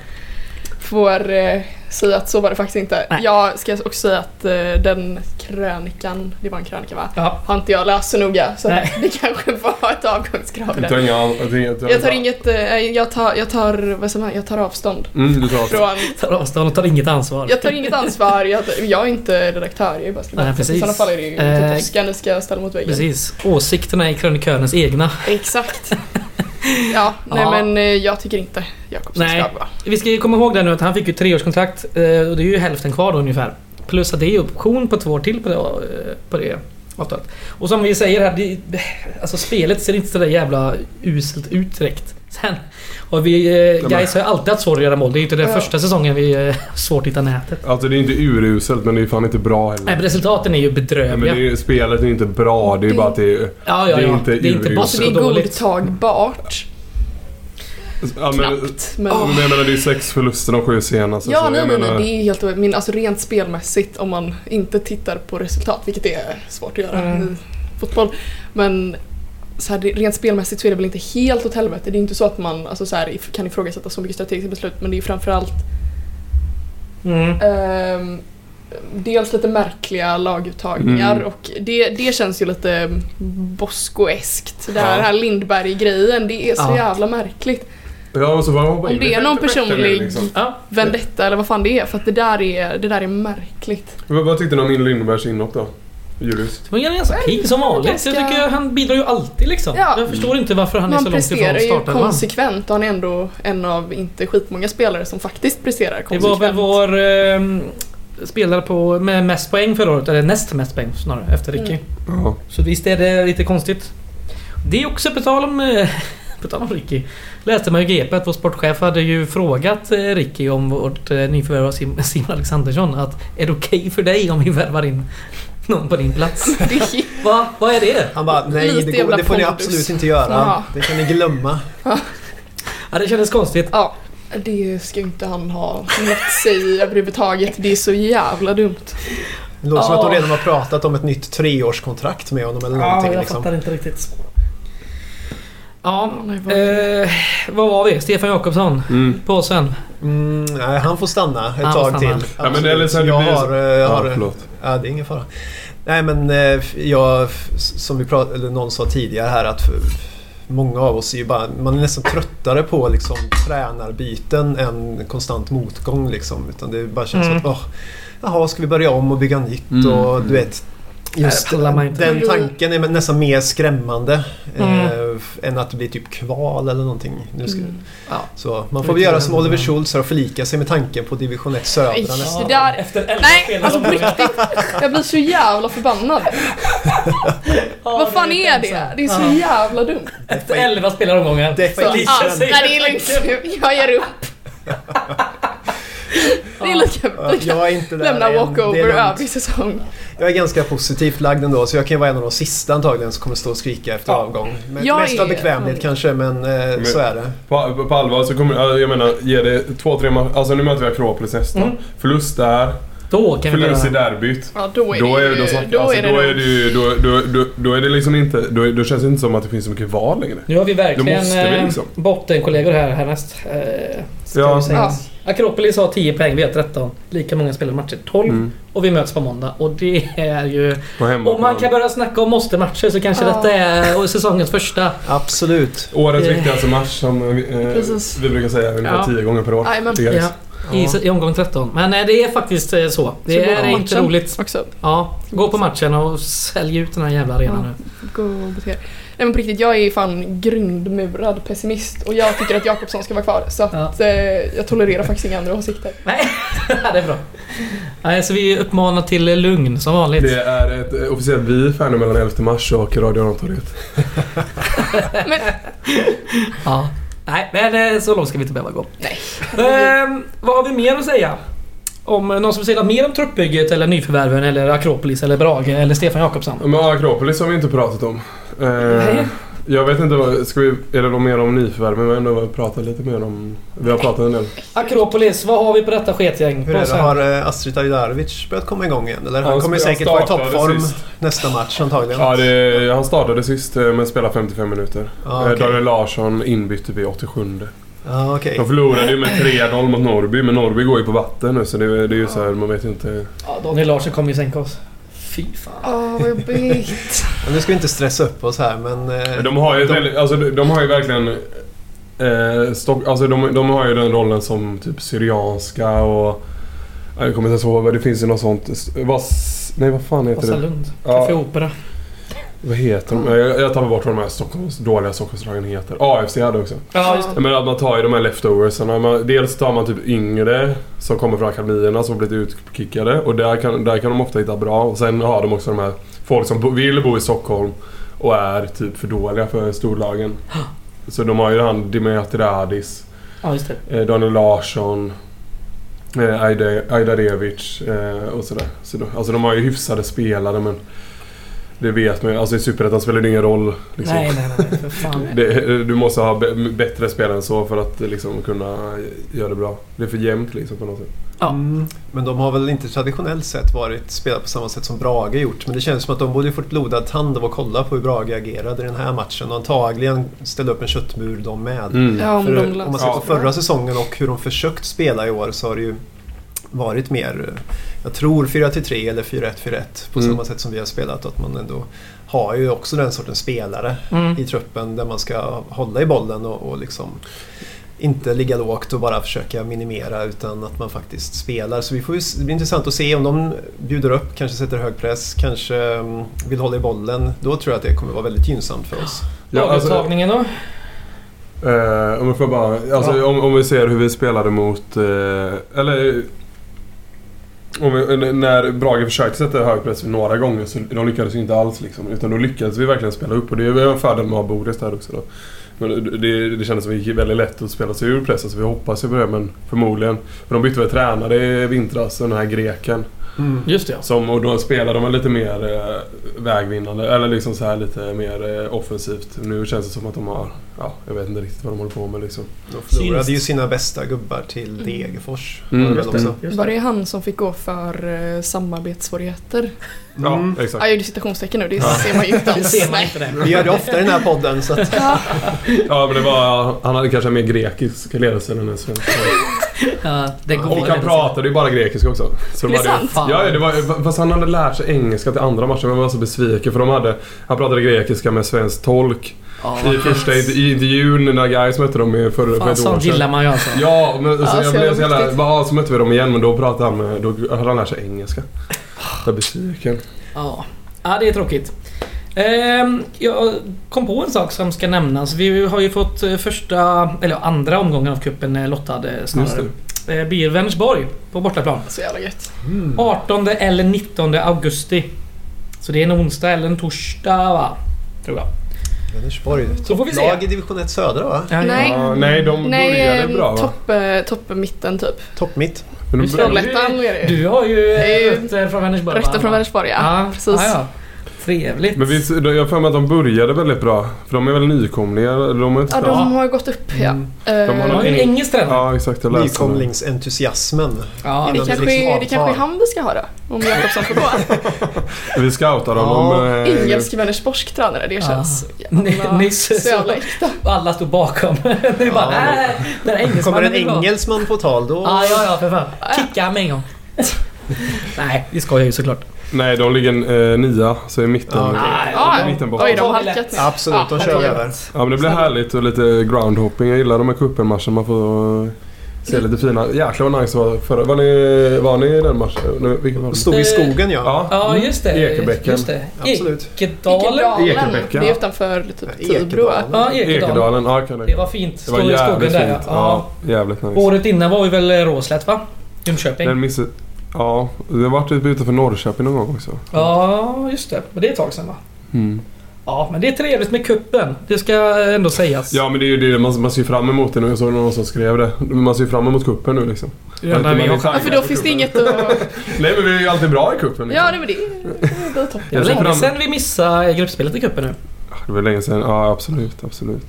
Får eh, säga att så var det faktiskt inte. Nej. Jag ska också säga att eh, den krönikan, det var en krönika va? Ja. Har inte jag läst så noga så Nej. det kanske var ett avgångskrav Jag tar inget- Jag tar inget, jag tar, jag tar, vad som är, jag tar avstånd Mm, du tar avstånd. från, Tar avstånd och tar inget ansvar. jag tar inget ansvar, jag, jag är inte redaktör, jag är bara skribent. Nej. I sådana fall är det ju Eh, ni ska ställa mot väggen. Precis. Åsikterna är krönikörens egna. Exakt. Ja, nej Ja. men eh, jag tycker inte Jakobsson Nej. ska vara. Vi ska ju komma ihåg det nu att han fick ju treårskontrakt eh, och det är ju hälften kvar då ungefär. Plus att det är option på två år till på det, eh, på det avtalet. Och som vi säger här, det, alltså spelet ser inte så där jävla uselt ut direkt. Sen och vi, eh, guys har ju alltid haft svårt att göra mål. Det är ju inte den Ja. första säsongen vi eh, har svårt att hitta nätet. Alltså det är inte uruselt men det är fan inte bra heller. Nej men resultaten är ju bedrövliga. men det är, spelet är inte bra, det är Det- bara att det är... ja, ja, det är ja. inte det är inte bara uruselt. Alltså det är dåligt. godtagbart. Ja, men, Knappt. Men... men jag menar det är sex förluster de sju senaste. Ja, så nej, jag nej, menar, nej, det är helt men alltså rent spelmässigt om man inte tittar på resultat, vilket är svårt att göra Mm. i fotboll. Men så här, rent spelmässigt så är det väl inte helt åt helvete. Det är inte så att man alltså, så här, kan ifrågasätta så mycket strategiska beslut, men det är framförallt Mm. ehm, dels lite märkliga laguttagningar Mm. och det, det känns ju lite Bosko-eskt. Det här, Ja. här Lindberg-grejen, det är så Ja. jävla märkligt. Ja, och så man hoppa Om det är någon personlig liksom. Ja. vendetta eller vad fan det är, för att det där är, det där är märkligt. Vad, vad tyckte ni om Lindbergs inhopp då? Julius? Det var ganska pigg som vanligt. ganska- Jag tycker han bidrar ju alltid liksom. Ja. Jag förstår inte varför han är Man så långt ifrån presterar ju konsekvent och han är ändå en av inte skitmånga spelare som faktiskt presterar Det konsekvent. var väl vår eh, spelare på, med mest poäng förra året, eller näst mest poäng snarare, efter Ricky. Mm. Så visst är det lite konstigt. Det är också på tal om, eh, på tal om Ricky. Läste man ju GP att vår sportchef hade ju frågat eh, Ricky om vårt eh, nyförvärv av Sim- Simon Alexandersson att är det okej för dig om vi värvar in någon på din plats? Va? Vad är det? Han bara, nej Lite det, går, det får ni pondus." absolut inte göra. Ja. Det kan ni glömma. Ja, det kändes konstigt. ja, det ska ju inte han ha något sig överhuvudtaget. Det är så jävla dumt. Det låter som att de Ja. redan har pratat om ett nytt treårskontrakt med honom eller Ja, någonting. jag liksom. fattar inte riktigt. Ja, eh, vad var vi? Stefan Jakobsson. Mm. Påsen. Mm, nej, han får stanna ett Han tag stanna. till. Ja, men är Absolut. liksom- jag blir så- har... eh, Jag Ja, har förlåt. Ja, det är ingen fara. Nej men eh, jag, som vi prat, eller någon sa tidigare här att många av oss är ju bara, man är nästan tröttare på liksom tränarbyten än konstant motgång liksom. Utan det bara känns Mm. som att, åh, jaha, ska vi börja om och bygga nytt Mm. och du vet. Just man inte. den tanken är nästan mer skrämmande Mm. eh, än att det blir typ kval eller någonting. Nu ska, Mm. Ja. Så man får väl göra som Oliver Schultz och förlika sig med tanken på division 1 södra Nej, nästan. det där- Efter Nej, alltså på riktigt. Jag blir så jävla förbannad. Ja, Vad fan det är det? Det är så Ja. jävla dumt. Efter 11 spelaromgångar. Nej, det är lugnt. Jag ger upp. Det är lika Ja, Jag är inte där lämna än. Det är walkover övrig säsong. Jag är ganska positivt lagd ändå så jag kan ju vara en av de sista antagligen som kommer stå och skrika efter Ja. avgång. Men Jag mest av bekvämlighet kanske men, eh, så är det. På, på, allvar så kommer ja, jag menar, ge det två, tre matcher. Alltså nu möter vi Akropolis nästa. Mm. Förlust där, Då kan vi förlust i derbyt. Ja, då är Då det då, ju... snack, Då alltså, är det då är det ju, då, då, då, då är det liksom inte, då, då känns det inte som att det finns så mycket val längre. Nu har vi verkligen vi eh, liksom. bottenkollegor här härnäst. Eh, ska Ja. vi säga. Ja. Akropolis har 10 poäng, vi har 13. Lika många spelade matcher, 12. Mm. Och vi möts på måndag. Och det är ju... Om man kan börja snacka om måste-matcher så kanske Ja. detta är säsongens första. Absolut. Årets Eh. viktigaste match som vi, eh, vi brukar säga ungefär Ja. tio gånger per år. Ja, i. I omgång 13. Men eh, det är faktiskt eh, så. Det Så är inte roligt. Också. Ja, gå på matchen och sälj ut den här jävla arenan nu. Gå och bete. Nej men på riktigt, jag är fan grundmurad pessimist och jag tycker att Jakobsson ska vara kvar. Så att Ja. eh, jag tolererar faktiskt inga andra åsikter. Nej, det är bra. Nej, så vi uppmanar till lugn som vanligt. Det är ett eh, officiellt beef här nu mellan 11 mars och Radio Rantorget. Men Ja. Nej, men eh, så långt ska vi inte behöva gå. Nej. Ehm, vad har vi mer att säga? Om någon som vill säga något mer om truppbygget eller nyförvärven eller Akropolis eller Brage eller Stefan Jakobsson? Men Akropolis har vi inte pratat om. Eh, jag vet inte, vad, ska vi, är det något mer om nyförvärven? Vi har ändå pratat lite mer om... Vi har pratat en del. Akropolis, vad har vi på detta sketgäng? Hur är det? Har eh, Astrid Ajdarevic börjat komma igång igen? Eller? Han Han kommer säkert vara i toppform sist. nästa match antagligen. Ja, det, han startade sist men spelade 55 minuter. Ja, Eh, okej. Daniel Larsson inbytte vid 87. Ja, okej. De förlorade ju med 3-0 mot Norrby, men Norrby går ju på vatten nu så det, det är ju så här, man vet ju inte... Ja, Daniel Larsson kommer ju sänka oss. Fy fan. åh vad jobbigt. Men Nu ska vi inte stressa upp oss här men... eh, De har ju, de- väldigt, alltså, de har ju verkligen... Eh, stock, alltså de, de har ju den rollen som typ Syrianska och... Jag kommer inte ens ihåg vad det finns ju något sånt... Vas, nej vad fan heter det? Vasalund. Ja. Café Opera. Vad heter de? Jag, jag tar bort vad de här Stockholms, dåliga Stockholmslagen heter. AFC hade också. Ja, just det. Men att man tar ju de här leftoversarna. Man, dels tar man typ yngre som kommer från akademierna som har blivit utkickade. Och där kan, där kan de ofta hitta bra. Och sen har de också de här folk som vill bo i Stockholm och är typ för dåliga för storlagen. Så de har ju han Dimitriadis, Ja, just det. eh, Daniel Larsson, eh, Ajda- Ajdarevic eh, och sådär. Så de, alltså de har ju hyfsade spelare men det vet man ju. Alltså i Superettan spelar det ingen roll. Liksom. Nej, nej, nej. För fan. Det, du måste ha bättre spelare än så för att liksom, kunna göra det bra. Det är för jämnt liksom på något sätt. Ja. Mm, men de har väl inte traditionellt sett varit spelat på samma sätt som Brage gjort. Men det känns som att de borde ju fått blodad tand av att kolla på hur Brage agerade i den här matchen. Och antagligen ställde upp en köttmur de med. Ja, om För de om man ser på förra säsongen och hur de försökt spela i år så har det ju varit mer, jag tror 4-3 eller 4-1-4-1 på Mm. samma sätt som vi har spelat. Att man ändå har ju också den sortens spelare Mm. i truppen där man ska hålla i bollen och, och liksom inte ligga lågt och bara försöka minimera utan att man faktiskt spelar. Så vi får ju, det blir intressant att se om de bjuder upp, kanske sätter hög press, kanske mm, vill hålla i bollen. Då tror jag att det kommer vara väldigt gynnsamt för oss. Ja, alltså, då? eh, om, jag får bara, alltså, Ja. om, om vi ser hur vi spelade mot... Eh, eller... Vi, när Brage försökte sätta hög press några gånger så de lyckades ju inte alls liksom. Utan då lyckades vi verkligen spela upp och det är en fördel med att ha Boris där också då. Men det, det kändes som att det gick väldigt lätt att spela sig ur pressen så vi hoppas ju på det men förmodligen. För de bytte väl tränare i vintras, den här greken. Mm. Just det ja. Som, och då spelar de lite mer eh, vägvinnande, eller liksom så här lite mer eh, offensivt. Nu känns det som att de har, ja, jag vet inte riktigt vad de håller på med liksom. De förlorade Syns. ju sina bästa gubbar till Degerfors. Mm, var det Var det han som fick gå för eh, samarbetssvårigheter? Ja, Mm. exakt. Jag gjorde citationstecken nu, det Ja. ser man ju inte alls. Vi gör det ofta i den här podden så att... Ja, Ja, men det var, han hade kanske mer grekisk ledarstil än en svensk. Ja, det går Och han pratade ju bara grekiska också. Så Är det var sant? Ja, ja, det var, fast han hade lärt sig engelska till andra matchen. Men jag var så besviken för de hade... Han pratade grekiska med svensk tolk. I första intervjun när guys mötte dem i- för, för ett år sånt gillar sedan. man ju alltså. Ja, men så Ja, jag så blev så jävla... Ja, så mötte vi dem igen men då pratade han med... Då hade han lärt sig engelska. Jag var besviken. Ja, ja det är tråkigt. Ehm, jag kom på en sak som ska nämnas. Vi har ju fått eh, första, eller andra omgången av eh, lottad snarare. Eh, blir Vänersborg på bortaplan. så jävla gött. Mm. 18 eller 19 augusti. Så det är en onsdag eller en torsdag va? Tror jag. Vänersborg. Så får vi se. Lag i division 1 södra va? Ja, Nej. Ja, nej, de Nej, började bra va? topp, eh, topp mitten typ. Topp mitt. Trollhättan är det ju. Du har ju rötter från Vänersborg va? Röster från Vänersborg ja. Ja, precis. Ja. Trevligt. Men visst, jag har för mig att de började väldigt bra. För de är väl nykomlingar? eller De är inte Ja, bra. de har gått upp ja. Mm. De har De har en eng- engelsk tränare. Ja, exakt. Jag det. Nykomlingsentusiasmen. Ja, Det kanske, liksom är, det kanske är han vi ska ha då? Om Jakobsson får gå. Vi scoutar Ja. honom. eh, Engelsk Vänersborgsk tränare, det känns jävla, Nisse så jävla äkta. Alla stod bakom. det är bara, Ja. den engelsmannen Kommer en är bra." engelsman på tal då... Ja, ja, ja, för fan. Kicka med en gång. Nej, det skojar ju såklart. Nej, de ligger eh, nia, så i mitten. Nej, Ja, i mitten bort. Oj, de har vi halkat ner. Absolut, de kör över. Ja, men det blir härligt och lite groundhopping. Jag gillar de här cupen-matcherna. Man får eh, se lite fina... Jäklar vad nice det var förra... Var ni, var ni i den matchen? Nu, Vilken var det? Stod i skogen ja. Ja. Ja, just det. Ekerbäcken. Just det. Absolut. Ekedalen. Ekebäcken. Det är utanför typ Ekedalen. Tibro. Ja, Ekedalen. Ja, kan Det det. var fint. Det var Stå i skogen där fint. ja. Ja, jävligt nice. Året innan var ju väl Råslätt va? Jönköping. Den missade... Ja, det har varit typ utanför Norrköping någon gång också. Ja, just det. Men det är ett tag sedan va? Mm. Ja, men det är trevligt med kuppen. Det ska ändå sägas. Ja, men det är ju det man, man ser fram emot det nu. Jag såg någon som skrev det. Man ser fram emot kuppen nu liksom. Det enda vi har Ja, för då finns det inget att... Nej, men vi är ju alltid bra i kuppen. Liksom. Ja, nej, men det är- det är toppen. Det var länge fram- sedan vi missade gruppspelet i cupen nu. Det var länge sedan. Ja, absolut. Absolut.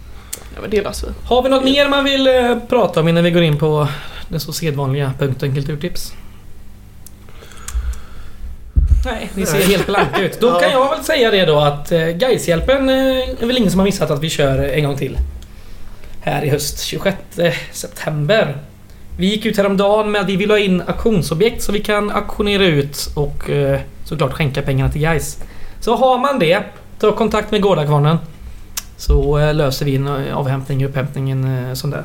Ja, men det löser vi. Har vi något mer man vill eh, prata om innan vi går in på den så sedvanliga punkten kulturtips? Nej, ni ser helt blanka ut. Då Ja. kan jag väl säga det då att eh, Gaishjälpen eh, är väl ingen som har missat att vi kör en gång till. Här i höst, 26 september. Vi gick ut häromdagen med att vi vill ha in auktionsobjekt så vi kan auktionera ut och eh, såklart skänka pengarna till Gais. Så har man det, ta kontakt med Gårdakvarnen. Så löser vi en avhämtning, upphämtning, en sån där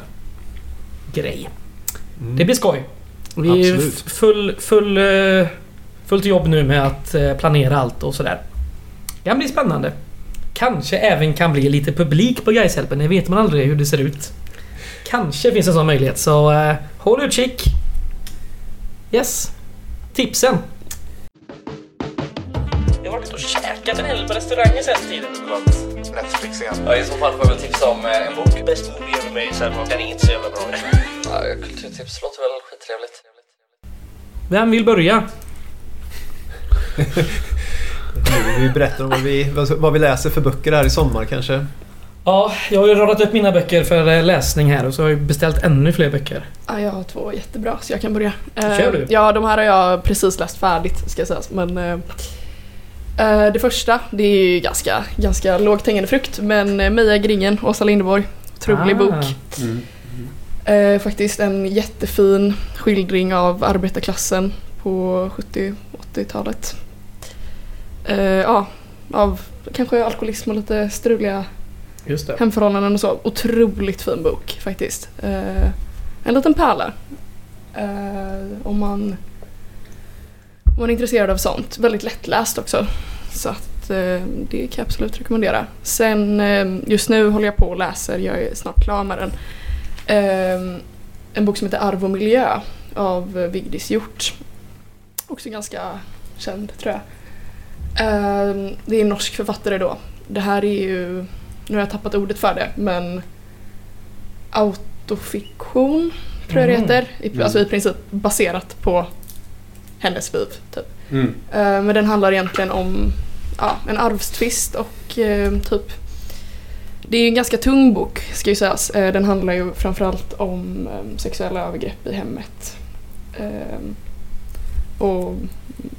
grej. Mm. Det blir skoj. Vi är Absolut. f- full, full, fullt jobb nu med att eh, planera allt och sådär. Det kan bli spännande. Kanske även kan bli lite publik på Gaishjälpen. Det vet man aldrig hur det ser ut. Kanske finns en sån möjlighet. Så eh, håll utkik. Yes. Tipsen. Jag har varit och käkat en hel på restauranger sen tiden. Netflix igen. Ja, I så fall får jag väl tipsa om eh, en bok. Bäst movie ever made, sen den inte så jävla bra. Ja, kulturtips låter väl skittrevligt. Vem vill börja? Vi berättar om vad vi, vad- vi läser för böcker här i sommar kanske. Ja, jag har ju radat upp mina böcker för eh, läsning här och så har jag beställt ännu fler böcker. Ja, jag har två jättebra så jag kan börja. Eh, Kör du. Ja, de här har jag precis läst färdigt ska sägas. Men eh, eh, det första, det är ju ganska, ganska lågt hängande frukt. Men eh, Meja Gringen, Åsa Linderborg. Otrolig Ah. bok. Eh, faktiskt en jättefin skildring av arbetarklassen på 70-80-talet. Eh, ja, av kanske alkoholism och lite struliga Just det. hemförhållanden och så. Otroligt fin bok faktiskt. Eh, en liten pärla. Eh, om, man, om man är intresserad av sånt. Väldigt lättläst också. Så att eh, det kan jag absolut rekommendera. Sen eh, just nu håller jag på och läser, jag är snart klar med den. En bok som heter Arv och miljö av Vigdis Hjort. Också ganska känd tror jag. Eh, det är en norsk författare då. Det här är ju nu har jag tappat ordet för det, men autofiktion tror jag det Mm. heter. I, alltså i princip baserat på hennes liv. Typ. Mm. Eh, men den handlar egentligen om ja, en arvstvist och eh, typ det är en ganska tung bok ska ju sägas. Eh, den handlar ju framförallt om sexuella övergrepp i hemmet. Och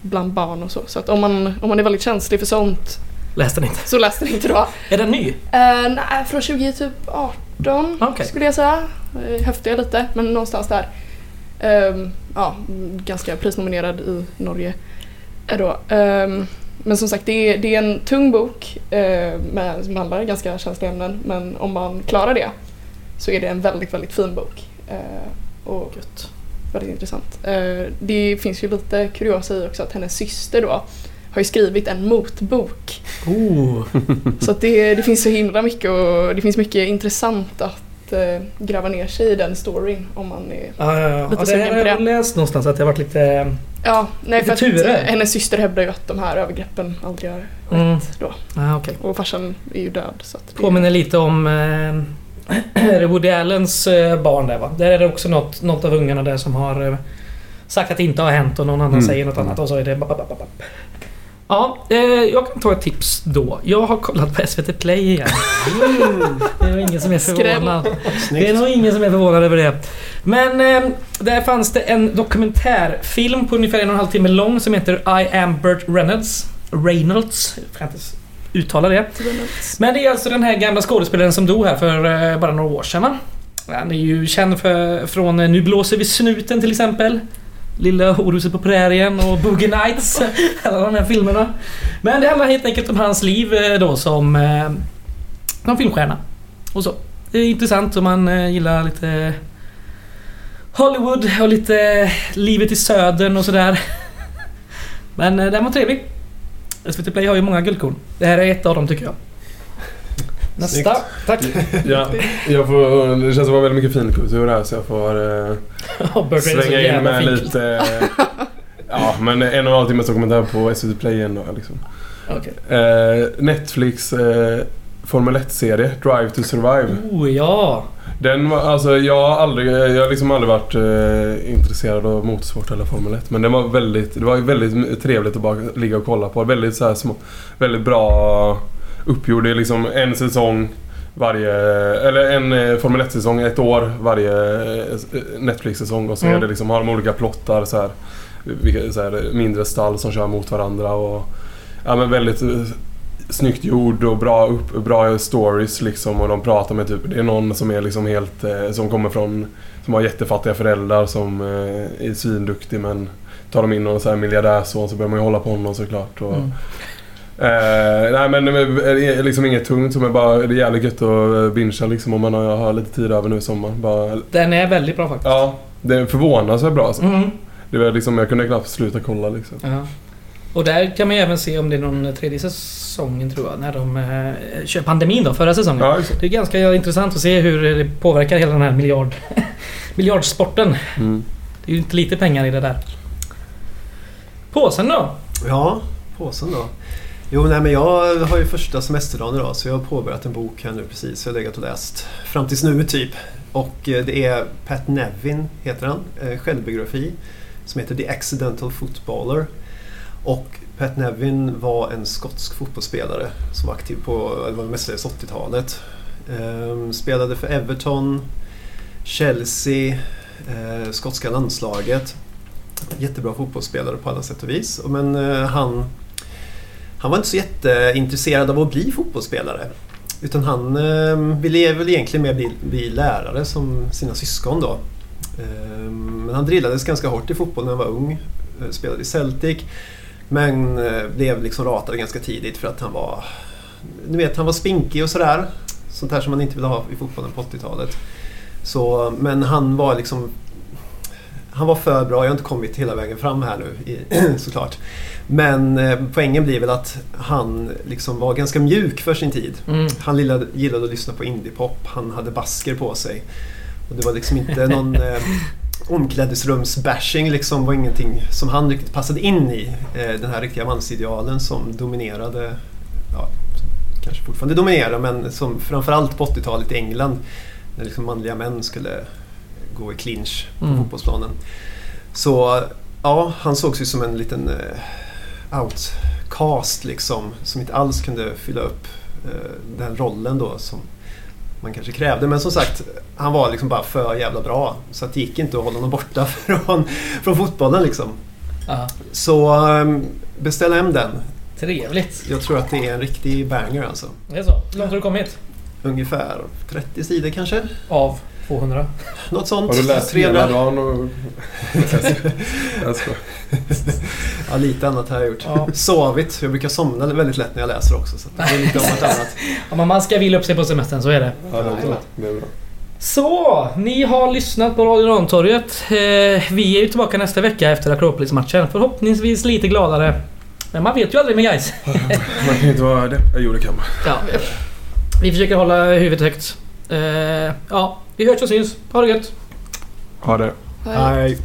bland barn och så. Så att om man, om man är väldigt känslig för sånt Läste den inte. så läs den inte då. Är den ny? Uh, nej, från 2018 Okej. skulle jag säga. Uh, höftar jag lite, men någonstans där. Ehm, ja, ganska prisnominerad i Norge. eh, Då. Ehm, men som sagt, det är, det är en tung bok uh, med, som handlar om ganska känsliga ämnen. Men om man klarar det så är det en väldigt, väldigt fin bok. Eh, och Gött. Väldigt intressant. Eh, det finns ju lite kuriosa i också att hennes syster då har ju skrivit en motbok Oh. så att det, det finns så himla mycket och det finns mycket intressant att eh, gräva ner sig i den storyn om man är... Ja, ja, ja. Lite ja, det sugen har på jag det. läst någonstans att det har varit lite... Ja, nej för Lite att turer. eh, hennes syster hävdar ju att de här övergreppen aldrig har skett Mm. då. Ja, okej. Och farsan är ju död så att det, Påminner lite om eh, Woody Allens eh, barn där va? Där är det också något, något av ungarna där som har eh, sagt att det inte har hänt och någon annan Mm. säger något annat och så är det... bap, bap, bap, bap. Ja, eh, jag kan ta ett tips då. Jag har kollat på SVT Play igen. Det är nog ingen som är förvånad. Det är nog ingen som är förvånad över det. Men eh, där fanns det en dokumentärfilm på ungefär en och en halv timme lång som heter I am Burt Reynolds. Reynolds. Jag kan inte uttala det. Men det är alltså den här gamla skådespelaren som dog här för eh, bara några år sedan. va? Han är ju känd för, från eh, Nu blåser vi snuten till exempel. Lilla Oruset på prärien och Boogie Nights. Alla de här filmerna. Men det handlar helt enkelt om hans liv eh, då som, som filmstjärna. Och så. Det är intressant om man gillar lite Hollywood och lite livet i södern och sådär. Men den var trevlig. SVT Play har ju många guldkorn. Det här är ett av dem tycker jag. Nästa. Snyggt. Tack. Ja, jag får, det känns som att det var väldigt mycket finkultur här så jag får eh, slänga in med fint. lite... eh, ja, men en och en halv timmes dokumentär på SVT Play ändå liksom. Okej. Eh, Netflix eh, Formel 1-serie, Drive to Survive. Oh ja. Den var, alltså jag har aldrig, jag har liksom aldrig varit eh, intresserad av motorsport eller Formel 1. Men den var väldigt, det var väldigt trevligt att bara ligga och kolla på. Väldigt så små, väldigt bra uppgjord. Det är liksom en säsong varje, eller en eh, Formel 1-säsong ett år varje eh, Netflix-säsong. Och så Mm. är det liksom, har de olika plottar så här, så här, mindre stall som kör mot varandra. Och, ja men väldigt eh, snyggt gjord och bra, upp, bra stories liksom. Och de pratar med typ, det är någon som är liksom helt, eh, som kommer från, som har jättefattiga föräldrar som eh, är svinduktig men tar de in någon så här miljardärson så börjar man ju hålla på honom såklart. Och, Mm. Eh, nej men det är liksom inget tungt som är bara, det är jävligt gött att eh, bingea liksom om man har, har lite tid över nu i sommar. Bara, Den är väldigt bra faktiskt. ja, det är förvånansvärt bra alltså. Mm. Det var liksom, jag kunde knappt sluta kolla liksom. Ja. Och där kan man ju även se om det är någon tredje säsongen tror jag. När de eh, kör pandemin då, förra säsongen. Ja. Det är ganska intressant att se hur det påverkar hela den här miljard, miljardsporten. Mm. Det är ju inte lite pengar i det där. Påsen då? Ja, påsen då. Jo, nej men jag har ju första semesterdagen idag så jag har påbörjat en bok här nu precis. Jag har legat och läst fram tills nu typ. Och eh, det är Pat Nevin heter han. eh, Självbiografi. Som heter The Accidental Footballer. Och Pat Nevin var en skotsk fotbollsspelare som var aktiv på det var mestadels 80-talet. Ehm, spelade för Everton, Chelsea, eh, skotska landslaget. Jättebra fotbollsspelare på alla sätt och vis. Men eh, han, han var inte så jätteintresserad av att bli fotbollsspelare. Utan han eh, ville väl egentligen mer bli, bli lärare som sina syskon då. Ehm, men han drillades ganska hårt i fotboll när han var ung. Eh, spelade i Celtic. Men eh, blev liksom ratad ganska tidigt för att han var... Ni vet, han var spinkig och sådär. Sånt här som man inte vill ha i fotbollen på 80-talet. Så, men han var liksom... Han var för bra. Jag har inte kommit hela vägen fram här nu i, såklart. Men eh, poängen blir väl att han liksom var ganska mjuk för sin tid. Mm. Han gillade, gillade att lyssna på indiepop. Han hade basker på sig. Och det var liksom inte någon eh, omklädningsrumsbashing liksom var ingenting som han riktigt passade in i. Eh, den här riktiga mansidealen som dominerade, ja, som kanske fortfarande dominerar, men som framförallt på 80-talet i England när liksom manliga män skulle gå i clinch på Mm. fotbollsplanen. Så Ja, han sågs ju som en liten eh, outcast liksom. Som inte alls kunde fylla upp eh, den rollen då som man kanske krävde. Men som sagt, han var liksom bara för jävla bra. Så det gick inte att hålla honom borta från, från fotbollen liksom. Så eh, beställ hem den. trevligt. Jag tror att det är en riktig banger alltså. Det är så. Hur långt har du kommit? Ungefär 30 sidor kanske? Av 200? Något sånt. Har du läst 300. hela dagen? Och... jag skojar. Ja, lite annat har jag gjort. Ja. Sovit. Jag brukar somna väldigt lätt när jag läser också. Så det är lite om annat. Ja, men man ska vila upp sig på semestern, så är det. Ja, det är bra. Det är bra. Så, ni har lyssnat på Radio Rantorget. Eh, vi är ju tillbaka nästa vecka efter Akropolis-matchen. Förhoppningsvis lite gladare. Men man vet ju aldrig med guys. Man kan inte vara det. Jo, det kan man. Ja. Vi försöker hålla huvudet högt. Eh, ja, vi hörs och syns. Ha det gött! Ha det. Hej.